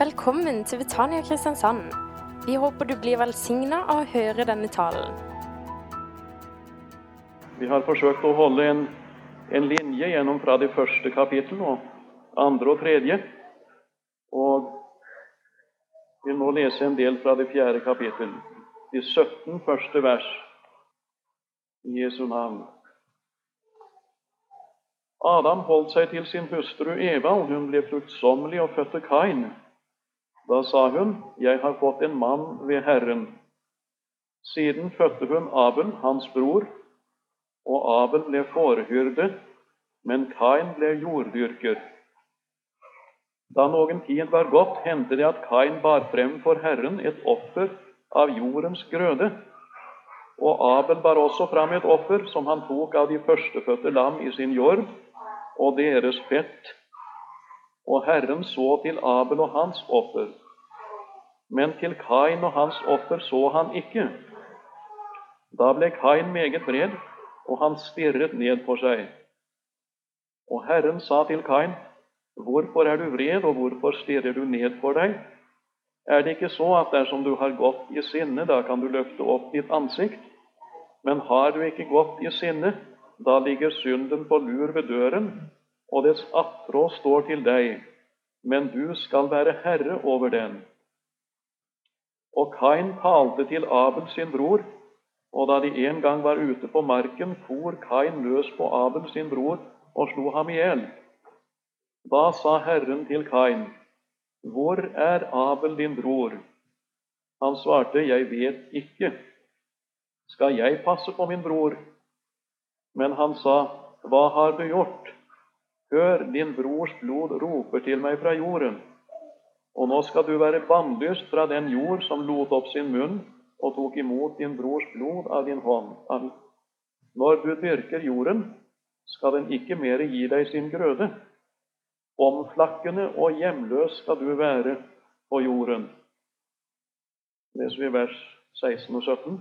Velkommen til Betania Kristiansand. Vi håper du blir velsigna av å høre denne talen. Vi har forsøkt å holde en, en linje gjennom fra det første kapittel og andre og tredje. Og vil nå lese en del fra det fjerde kapittel, de 17 første vers i Jesu navn. Adam holdt seg til sin hustru Eva, og hun ble fruktsommelig og fødte Kain. Da sa hun, Jeg har fått en mann ved Herren. Siden fødte hun Abel, hans bror, og Abel ble fårehyrde, men Kain ble jorddyrker. Da noen tid var gått, hendte det at Kain bar frem for Herren et offer av jordens grøde. Og Abel bar også fram et offer som han tok av de førstefødte lam i sin jord, og deres fett. Og Herren så til Abel og hans offer, men til Kain og hans offer så han ikke. Da ble Kain meget vred, og han stirret ned på seg. Og Herren sa til Kain, Hvorfor er du vred, og hvorfor stirrer du ned for deg? Er det ikke så at dersom du har gått i sinne, da kan du løfte opp ditt ansikt? Men har du ikke gått i sinne, da ligger synden på lur ved døren, og dets attrå står til deg, men du skal være herre over den. Og Kain talte til Abel sin bror, og da de en gang var ute på marken, for Kain løs på Abel sin bror og slo ham i hjel. Da sa Herren til Kain, Hvor er Abel din bror? Han svarte, Jeg vet ikke. Skal jeg passe på min bror? Men han sa, Hva har du gjort? Hør, din brors blod roper til meg fra jorden. Og nå skal du være bannlyst fra den jord som lot opp sin munn og tok imot din brors blod av din hånd. Når du dyrker jorden, skal den ikke mer gi deg sin grøde. Omflakkende og hjemløs skal du være på jorden. Leser vi vers 16 og 17.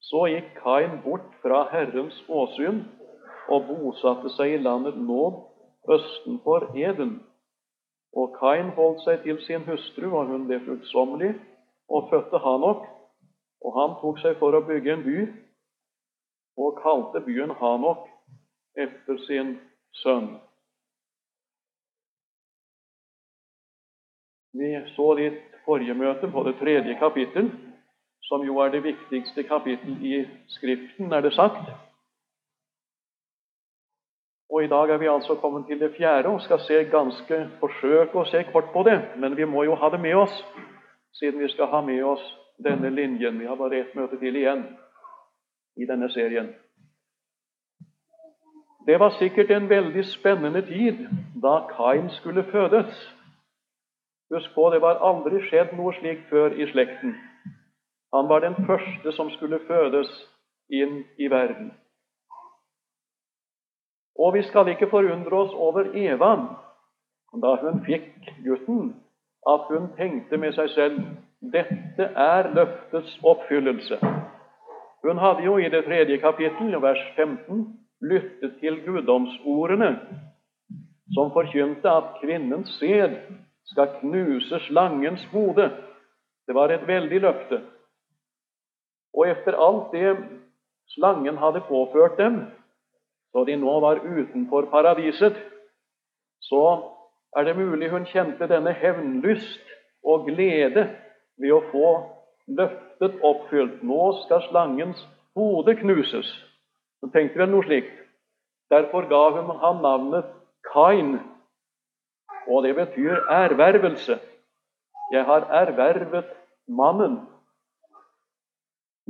Så gikk Kain bort fra Herrens åsyn og bosatte seg i landet Nåd østenfor Eden. Og Kain holdt seg til sin hustru, og hun ble fruktsommelig og fødte Hanok. Og han tok seg for å bygge en by, og kalte byen Hanok etter sin sønn. Vi så litt forrige møte på det tredje kapittel, som jo er det viktigste kapittel i Skriften, er det sagt. Og I dag er vi altså kommet til det fjerde og skal se ganske, forsøke å se kort på det. Men vi må jo ha det med oss, siden vi skal ha med oss denne linjen. Vi har bare ett møte til igjen i denne serien. Det var sikkert en veldig spennende tid da Kain skulle fødes. Husk på, det var aldri skjedd noe slikt før i slekten. Han var den første som skulle fødes inn i verden. Og vi skal ikke forundre oss over Eva da hun fikk gutten, at hun tenkte med seg selv dette er løftets oppfyllelse. Hun hadde jo i det tredje kapittel, vers 15, lyttet til guddomsordene som forkynte at kvinnens sæd skal knuse slangens hode. Det var et veldig løfte. Og etter alt det slangen hadde påført dem, så de nå var utenfor paradiset, så er det mulig hun kjente denne hevnlyst og glede ved å få løftet oppfylt. Nå skal slangens hode knuses. Hun tenkte vel noe slikt. Derfor ga hun ham navnet Kain, og det betyr ervervelse. Jeg har ervervet mannen.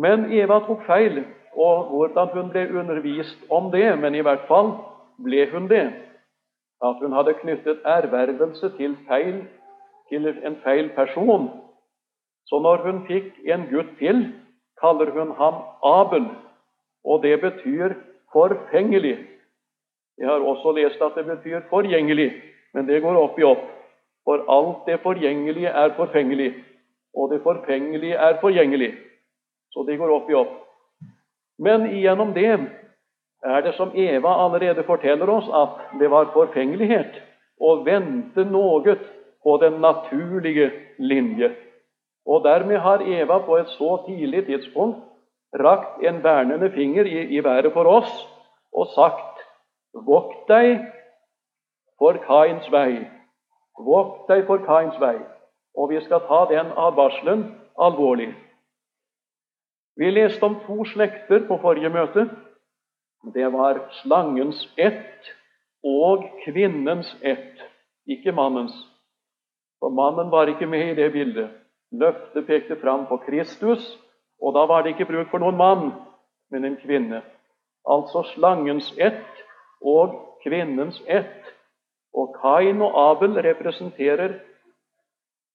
Men Eva tok feil, og hvordan hun ble undervist om det, men i hvert fall ble hun det. At hun hadde knyttet ervervelse til, feil, til en feil person. Så når hun fikk en gutt til, kaller hun ham Abel, og det betyr forfengelig. Jeg har også lest at det betyr forgjengelig. Men det går opp i opp. For alt det forgjengelige er forfengelig, og det forfengelige er forgjengelig. Så det går opp i opp. Men gjennom det er det som Eva allerede forteller oss, at det var forfengelighet å vente noe på den naturlige linje. Og dermed har Eva på et så tidlig tidspunkt rakt en vernende finger i, i været for oss og sagt Vokt deg for Kains vei. Vokt deg for Kains vei. Og vi skal ta den advarselen alvorlig. Vi leste om to slekter på forrige møte. Det var slangens ett og kvinnens ett, ikke mannens. For mannen var ikke med i det bildet. Løftet pekte fram på Kristus, og da var det ikke bruk for noen mann, men en kvinne. Altså slangens ett og kvinnens ett. Og Kain og Abel representerer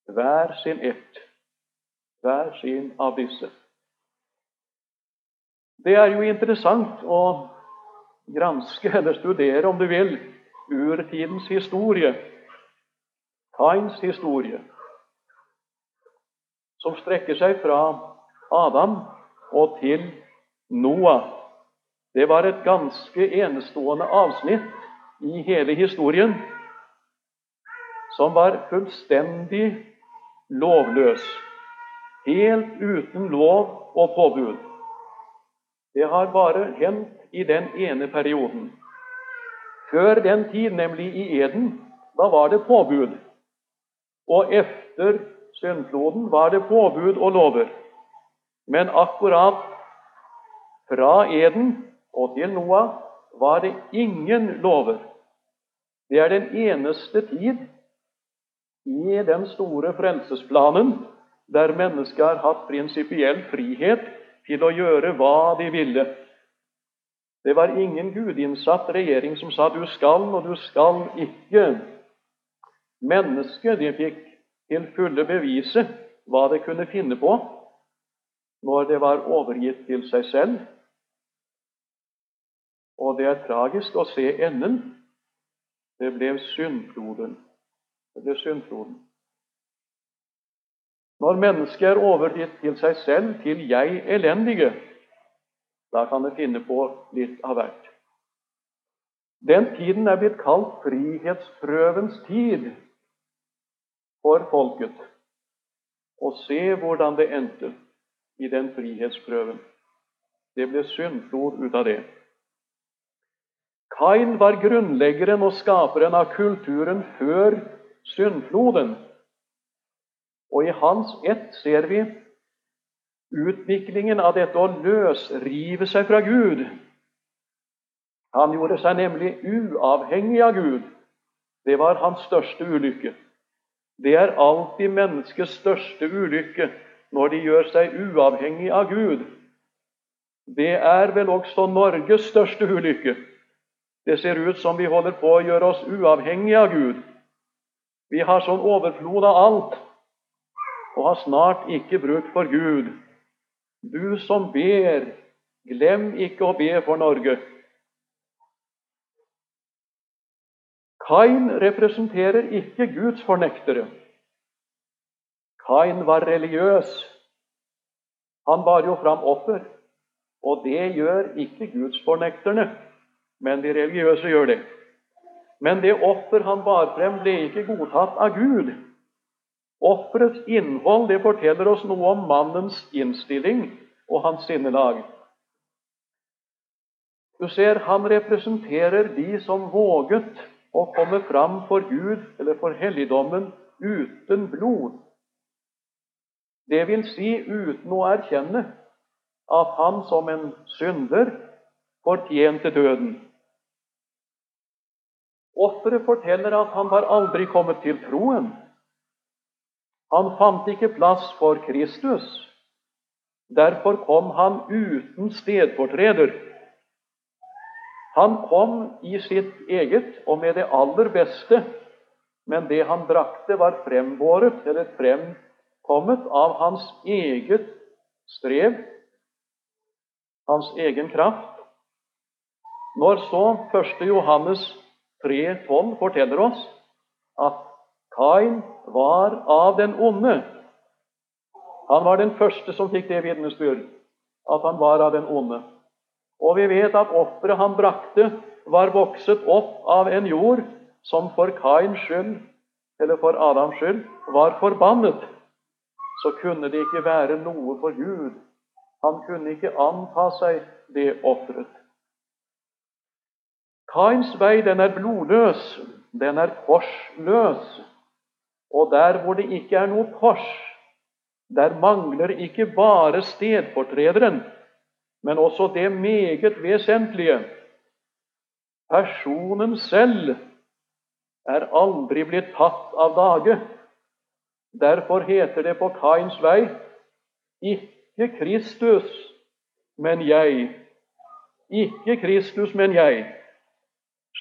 hver sin ett, hver sin av disse. Det er jo interessant å granske eller studere, om du vil, urtidens historie, Kains historie som strekker seg fra Adam og til Noah. Det var et ganske enestående avsnitt i hele historien som var fullstendig lovløs, helt uten lov og påbud. Det har bare hendt i den ene perioden. Før den tid, nemlig i Eden, da var det påbud. Og efter syndfloden var det påbud og lover. Men akkurat fra Eden og til Noah var det ingen lover. Det er den eneste tid i den store frelsesplanen der mennesker har hatt prinsipiell frihet til å gjøre hva de ville. Det var ingen gudinnsatt regjering som sa 'du skal' og 'du skal ikke'. Mennesket de fikk til fulle bevise hva det kunne finne på når det var overgitt til seg selv. Og det er tragisk å se enden. Det ble syndfloden. Det ble syndfloden. Når mennesket er overgitt til seg selv, til jeg elendige, da kan det finne på litt av hvert. Den tiden er blitt kalt frihetsprøvens tid for folket og se hvordan det endte i den frihetsprøven. Det ble syndflod ut av det. Kain var grunnleggeren og skaperen av kulturen før syndfloden. Og i hans ett ser vi utviklingen av dette å løsrive seg fra Gud. Han gjorde seg nemlig uavhengig av Gud. Det var hans største ulykke. Det er alltid menneskets største ulykke når de gjør seg uavhengig av Gud. Det er vel også Norges største ulykke. Det ser ut som vi holder på å gjøre oss uavhengige av Gud. Vi har sånn overflod av alt og har snart ikke bruk for Gud. Du som ber, glem ikke å be for Norge. Kain representerer ikke Guds fornektere. Kain var religiøs. Han bar jo fram offer, og det gjør ikke gudsfornekterne, men de religiøse gjør det. Men det offer han bar frem, ble ikke godtatt av Gud. Offerets innhold det forteller oss noe om mannens innstilling og hans sinnelag. Du ser, han representerer de som våget å komme fram for Gud eller for helligdommen uten blod. Det vil si uten å erkjenne at han som en synder fortjente døden. Offeret forteller at han var aldri kommet til troen. Han fant ikke plass for Kristus. Derfor kom han uten stedfortreder. Han kom i sitt eget og med det aller beste, men det han brakte, var frembåret eller fremkommet av hans eget strev, hans egen kraft. Når så 1. Johannes 3,12 forteller oss at Kain var av den onde Han var den første som fikk det vitnesbyrd, at han var av den onde. Og vi vet at offeret han brakte, var vokset opp av en jord som for Kains skyld eller for Adams skyld, var forbannet, så kunne det ikke være noe for Gud. Han kunne ikke anta seg det offeret. Kains vei, den er blodløs, den er korsløs. Og der hvor det ikke er noe kors, der mangler ikke bare stedfortrederen, men også det meget vesentlige. Personen selv er aldri blitt tatt av dage. Derfor heter det på Kains vei ikke Kristus, men jeg. Ikke Kristus, men jeg.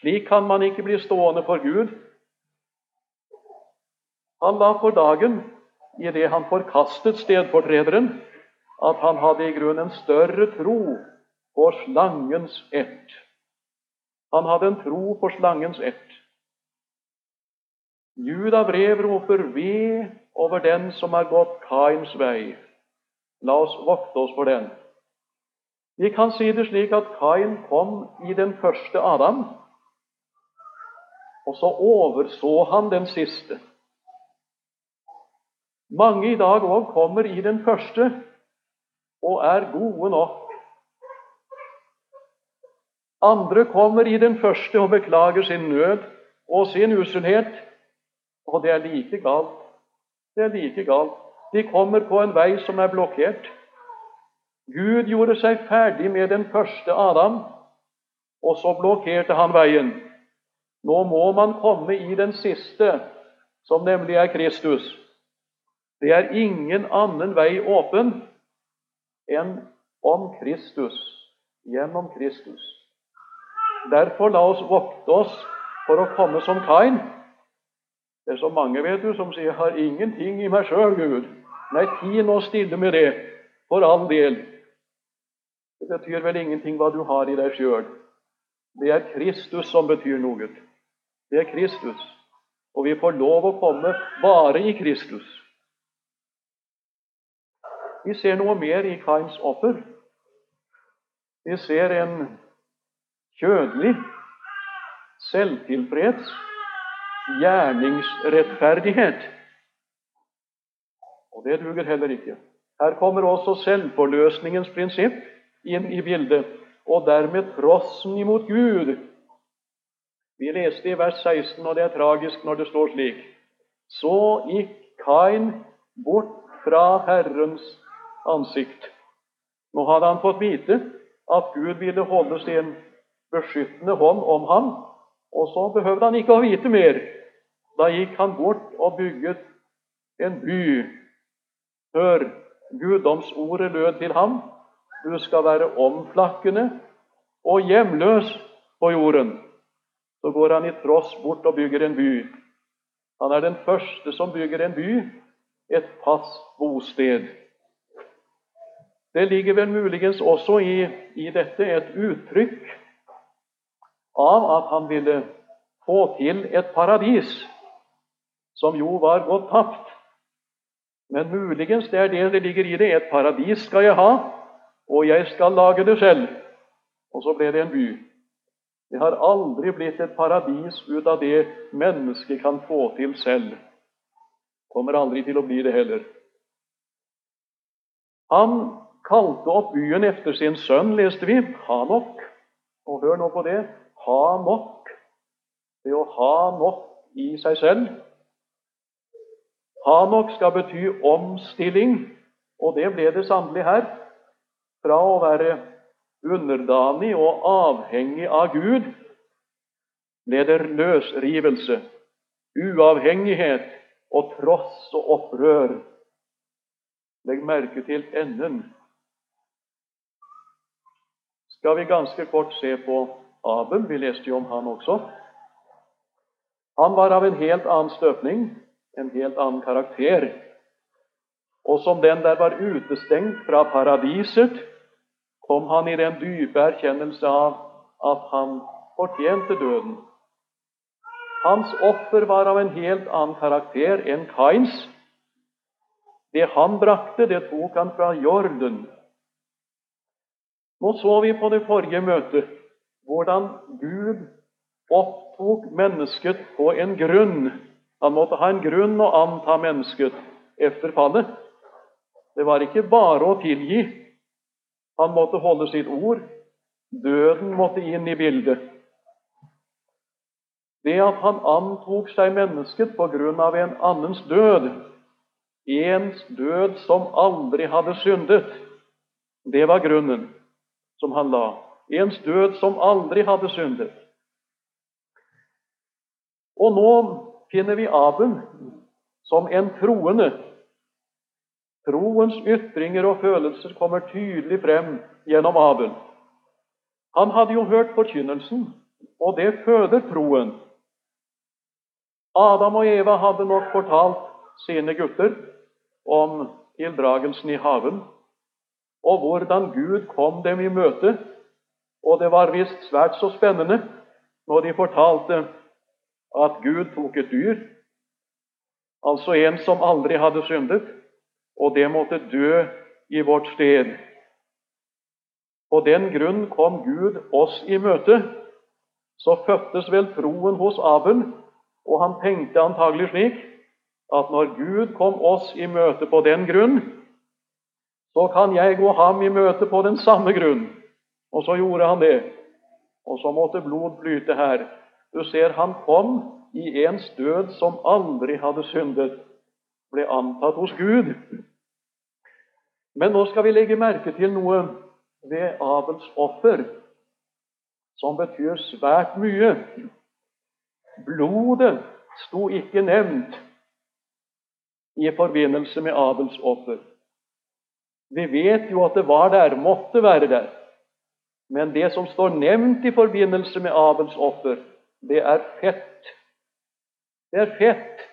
Slik kan man ikke bli stående for Gud. Han la for dagen, i det han forkastet stedfortrederen, at han hadde i grunnen en større tro på slangens ett. Han hadde en tro på slangens ett. Juda brev roper ved over den som har gått Kains vei. La oss vokte oss for den. Vi kan si det slik at Kain kom i den første Adam, og så overså han den siste. Mange i dag òg kommer i den første og er gode nok. Andre kommer i den første og beklager sin nød og sin usunnhet, og det er like galt. Det er like galt. De kommer på en vei som er blokkert. Gud gjorde seg ferdig med den første Adam, og så blokkerte han veien. Nå må man komme i den siste, som nemlig er Kristus. Det er ingen annen vei åpen enn om Kristus, gjennom Kristus. Derfor la oss vokte oss for å komme som Kain. Det er så mange vet du, som sier 'Jeg 'har ingenting i meg sjøl, Gud'. Nei, ti nå stille med det, for all del. Det betyr vel ingenting hva du har i deg sjøl. Det er Kristus som betyr noe. Det er Kristus. Og vi får lov å komme bare i Kristus. Vi ser noe mer i Kains offer. Vi ser en kjødelig, selvtilfreds gjerningsrettferdighet. Og det duger heller ikke. Her kommer også selvforløsningens prinsipp inn i bildet, og dermed trossen imot Gud. Vi leste i vers 16, og det er tragisk når det står slik Så gikk Kain bort fra Herrens ansikt. Nå hadde han fått vite at Gud ville holde sin beskyttende hånd om ham, og så behøvde han ikke å vite mer. Da gikk han bort og bygget en by. Hør, guddomsordet lød til ham. Du skal være omflakkende og hjemløs på jorden. Så går han i tross bort og bygger en by. Han er den første som bygger en by, et fast bosted. Det ligger vel muligens også i, i dette et uttrykk av at han ville få til et paradis, som jo var gått tapt. Men muligens det er det det ligger i det. Et paradis skal jeg ha, og jeg skal lage det selv. Og så ble det en by. Det har aldri blitt et paradis ut av det mennesket kan få til selv. Kommer aldri til å bli det heller. Han kalte opp byen efter sin sønn, leste vi, Hanok. Og hør nå på det Hanok. Det å ha nok i seg selv. Hanok skal bety omstilling, og det ble det sannelig her. Fra å være underdanig og avhengig av Gud ble det løsrivelse, uavhengighet og tross og opprør. Legg merke til enden. Skal vi ganske kort se på Abel. Vi leste jo om han også. Han var av en helt annen støpning, en helt annen karakter. Og som den der var utestengt fra paradiset, kom han i den dype erkjennelse av at han fortjente døden. Hans offer var av en helt annen karakter enn Kains. Det han brakte, det tok han fra jorden. Nå så vi på det forrige møtet hvordan Gud opptok mennesket på en grunn. Han måtte ha en grunn å anta mennesket efter fallet. Det var ikke bare å tilgi. Han måtte holde sitt ord. Døden måtte inn i bildet. Det at han antok seg mennesket på grunn av en annens død, ens død som aldri hadde syndet, det var grunnen som han la. Ens død som aldri hadde syndet. Og nå finner vi Aben som en troende. Troens ytringer og følelser kommer tydelig frem gjennom Aben. Han hadde jo hørt forkynnelsen, og det føder troen. Adam og Eva hadde nok fortalt sine gutter om tildragelsen i haven, og hvordan Gud kom dem i møte. Og det var visst svært så spennende når de fortalte at Gud tok et dyr, altså en som aldri hadde syndet, og det måtte dø i vårt sted. På den grunn kom Gud oss i møte. Så fødtes vel troen hos Abel, og han tenkte antagelig slik at når Gud kom oss i møte på den grunn, så kan jeg gå ham i møte på den samme grunn. Og så gjorde han det. Og så måtte blod flyte her. Du ser, han kom i ens død som aldri hadde syndet, ble antatt hos Gud. Men nå skal vi legge merke til noe ved Abels offer som betyr svært mye. Blodet sto ikke nevnt i forbindelse med Abels offer. Vi vet jo at det var der, måtte være der. Men det som står nevnt i forbindelse med Abels offer, det er fett. Det er fett.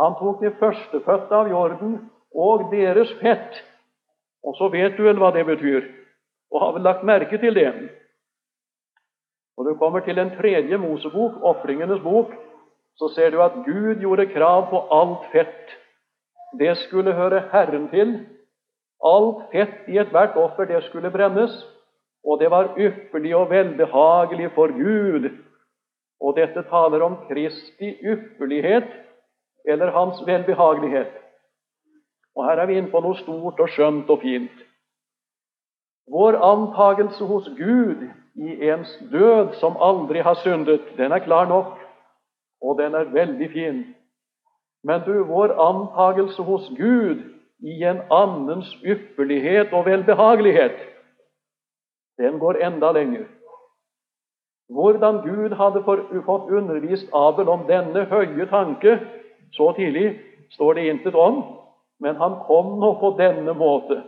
Han tok det førstefødte av jorden og deres fett. Og så vet du vel hva det betyr, og har vel lagt merke til det. Når du kommer til den tredje Mosebok, ofringenes bok, så ser du at Gud gjorde krav på alt fett. Det skulle høre Herren til. Alt fett i ethvert offer, det skulle brennes. Og det var ypperlig og velbehagelig for Gud. Og dette taler om Kristi ypperlighet, eller hans velbehagelighet. Og her er vi inne på noe stort og skjønt og fint. Vår antagelse hos Gud i ens død som aldri har syndet, den er klar nok, og den er veldig fin. Men du, vår antagelse hos Gud i en annens ypperlighet og velbehagelighet, den går enda lenger. Hvordan Gud hadde fått undervist Abel om denne høye tanke så tidlig, står det intet om, men han kom nå på denne måte.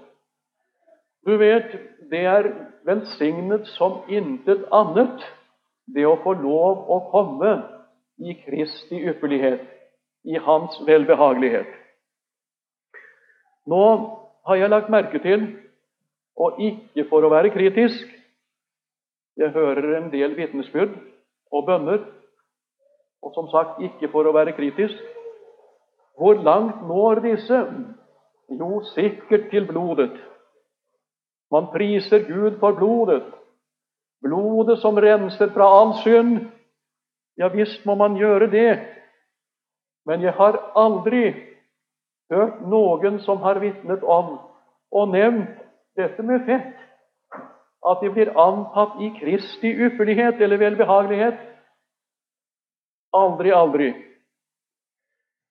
Du vet, det er velsignet som intet annet, det å få lov å komme i Kristi ypperlighet, i Hans velbehagelighet. Nå har jeg lagt merke til, og ikke for å være kritisk Jeg hører en del vitnesbyrd og bønner, og som sagt ikke for å være kritisk. Hvor langt når disse? Jo, sikkert til blodet. Man priser Gud for blodet, blodet som renser fra all synd. Ja visst må man gjøre det, men jeg har aldri hørt noen som har vitnet om og nevnt dette med fett, at de blir antatt i Kristi ypperlighet eller velbehagelighet. Aldri, aldri.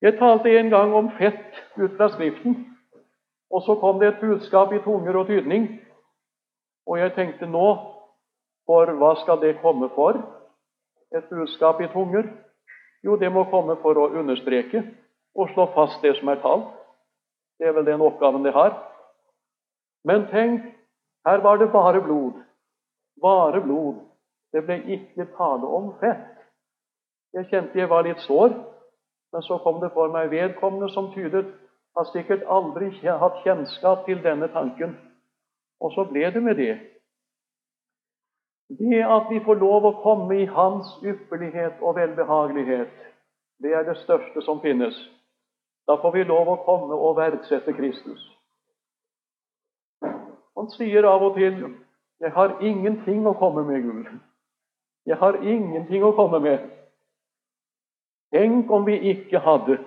Jeg talte en gang om fett ut fra Skriften, og så kom det et budskap i tunger og tydning og jeg tenkte nå For hva skal det komme for? Et budskap i tunger? Jo, det må komme for å understreke og slå fast det som er talt. Det er vel den oppgaven de har. Men tenk, her var det bare blod. Bare blod. Det ble ikke tale om fett. Jeg kjente jeg var litt sår, men så kom det for meg vedkommende som tydet har sikkert aldri hatt kjennskap til denne tanken. Og så ble det med det. Det at vi får lov å komme i Hans ypperlighet og velbehagelighet, det er det største som finnes. Da får vi lov å komme og verdsette Kristus. Han sier av og til 'Jeg har ingenting å komme med, Gud'. Jeg har ingenting å komme med. Tenk om vi ikke hadde.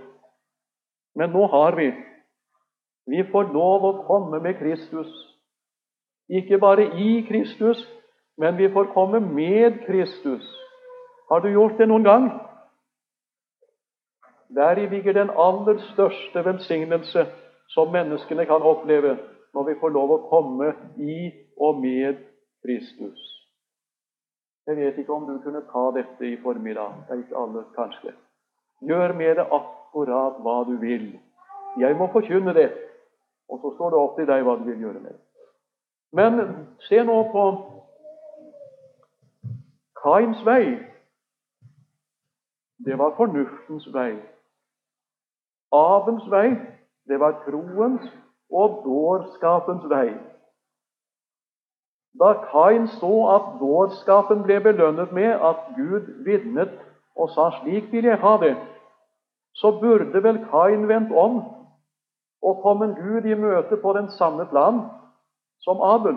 Men nå har vi. Vi får lov å komme med Kristus. Ikke bare i Kristus, men vi får komme med Kristus. Har du gjort det noen gang? Deri ligger den aller største velsignelse som menneskene kan oppleve når vi får lov å komme i og med Kristus. Jeg vet ikke om du kunne ta dette i formiddag. Det er ikke alle, kanskje. Gjør med det akkurat hva du vil. Jeg må forkynne det, og så står det opp til deg hva du vil gjøre med det. Men se nå på Kains vei. Det var fornuftens vei. Abels vei, det var troens og dårskapens vei. Da Kain så at dårskapen ble belønnet med at Gud vitnet og sa 'slik vil jeg ha det', så burde vel Kain vendt om og kommet Gud i møte på den samme plan som Abel.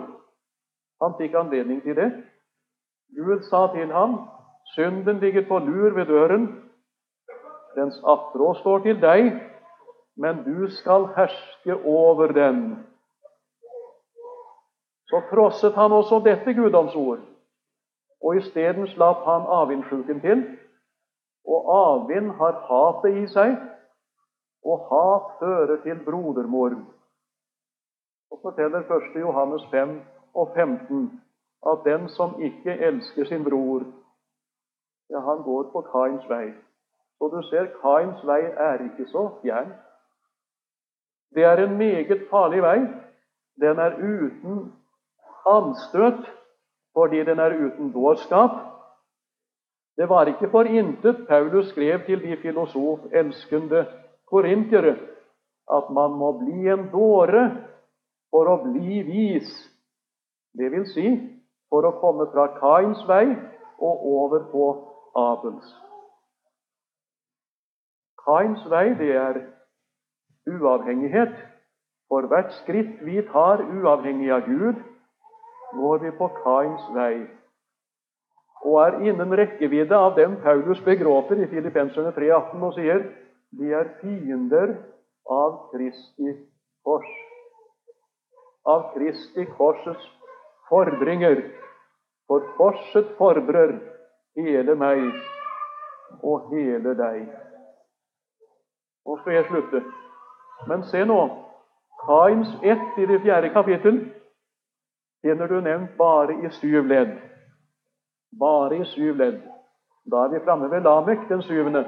Han fikk anledning til det. Gud sa til ham, 'Synden ligger på lur ved døren. Dens attrå står til deg, men du skal herske over den. Så trosset han også dette guddomsord, og isteden slapp han avvindsjuken til. Og avvind har hatet i seg, og hat fører til brodermord. Og forteller 1. Johannes 5 og 15 at den som ikke elsker sin bror, ja, han går på Kains vei. Så du ser, Kains vei er ikke så fjern. Det er en meget farlig vei. Den er uten anstøt fordi den er uten dårskap. Det var ikke for intet Paulus skrev til de filosofelskende korintiere at man må bli en dåre for å bli vis. Det vil si for å komme fra Kains vei og over på Abels. Kains vei, det er uavhengighet. For hvert skritt vi tar uavhengig av Gud, går vi på Kains vei og er innen rekkevidde av dem Paulus begråter i Filippenserne 3,18 og sier de er fiender av Kristi kors. Av Kristi korsets fordringer. For korset fordrer hele meg og hele deg. Nå skal jeg slutte. Men se nå. Kains ett i det fjerde kapittel finner du nevnt bare i syv ledd. Bare i syv ledd. Da er vi framme ved Lamek, den syvende.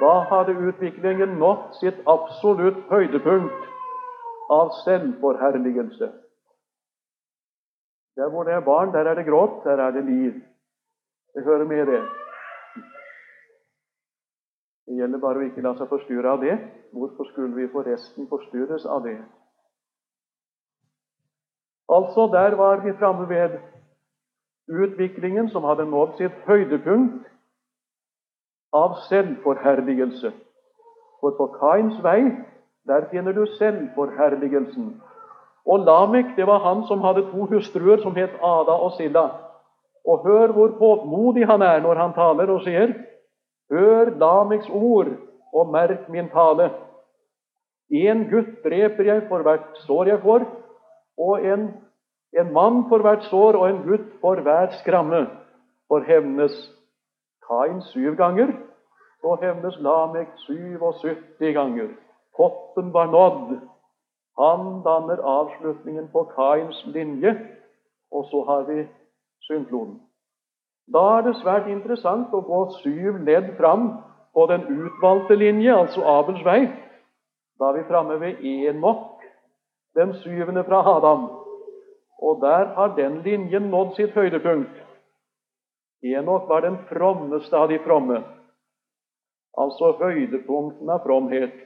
Da hadde utviklingen nådd sitt absolutt høydepunkt av selvforherligelse. Der hvor det er barn, der er det gråt, der er det liv. Det hører med, det. Det gjelder bare å ikke la seg forstyrre av det. Hvorfor skulle vi forresten forstyrres av det? Altså, der var vi framme ved utviklingen som hadde nådd sitt høydepunkt av selvforherligelse. For på Kains vei, der finner du selvforherligelsen. Og Lamek, det var han som hadde to hustruer som het Ada og Silla. Og hør hvor påmodig han er når han taler og sier Hør Lameks ord, og merk min tale. En gutt dreper jeg for hvert sår jeg får, og en, en mann for hvert sår og en gutt for hver skramme. For hevnes Kain syv ganger, og hevnes Lamek 77 ganger. Toppen var nådd. Han danner avslutningen på Kains linje, og så har vi syndfloden. Da er det svært interessant å gå syv ledd fram på den utvalgte linje, altså Abels vei. Da er vi framme ved Enok, den syvende fra Adam. Og der har den linjen nådd sitt høydepunkt. Enok var den frommeste av de fromme. Altså høydepunkten av fromhet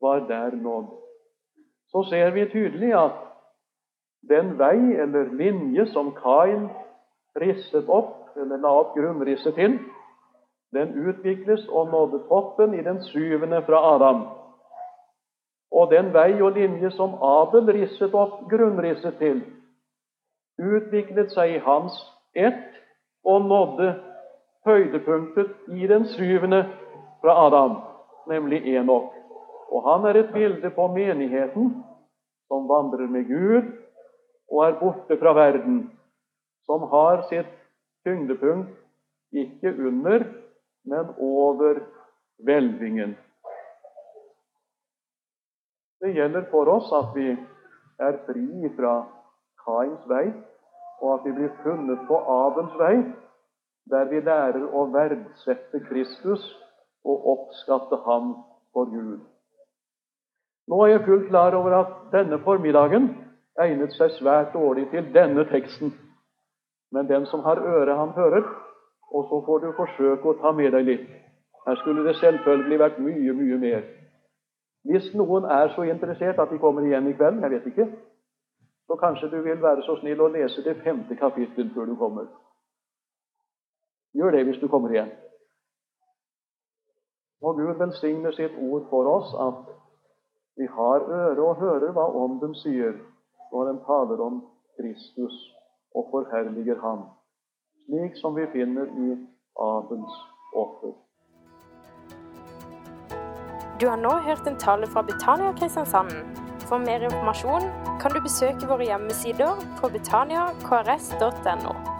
var der nådd. Så ser vi tydelig at den vei eller linje som Kain risset opp eller la opp grunnrisset til, den utvikles og nådde toppen i den syvende fra Adam. Og den vei og linje som Abel risset opp grunnrisset til, utviklet seg i hans ett og nådde høydepunktet i den syvende fra Adam, nemlig Enok. Og han er et bilde på menigheten som vandrer med Gud og er borte fra verden, som har sitt tyngdepunkt ikke under, men over hvelvingen. Det gjelder for oss at vi er fri fra Kains vei, og at vi blir funnet på Abels vei, der vi lærer å verdsette Kristus og oppskatte Ham for Gud. Nå er jeg fullt klar over at denne formiddagen egnet seg svært dårlig til denne teksten. Men den som har øre, han hører, og så får du forsøke å ta med deg litt. Her skulle det selvfølgelig vært mye, mye mer. Hvis noen er så interessert at de kommer igjen i kveld, jeg vet ikke, så kanskje du vil være så snill å lese det femte kapittel før du kommer. Gjør det hvis du kommer igjen. Og Gud velsigne sitt ord for oss at vi har øre og hører hva Ånden sier når den taler om Kristus og forherliger Ham, slik som vi finner i Abels offer. Du har nå hørt en tale fra Betania Kristiansand. For mer informasjon kan du besøke våre hjemmesider på betaniakrs.no.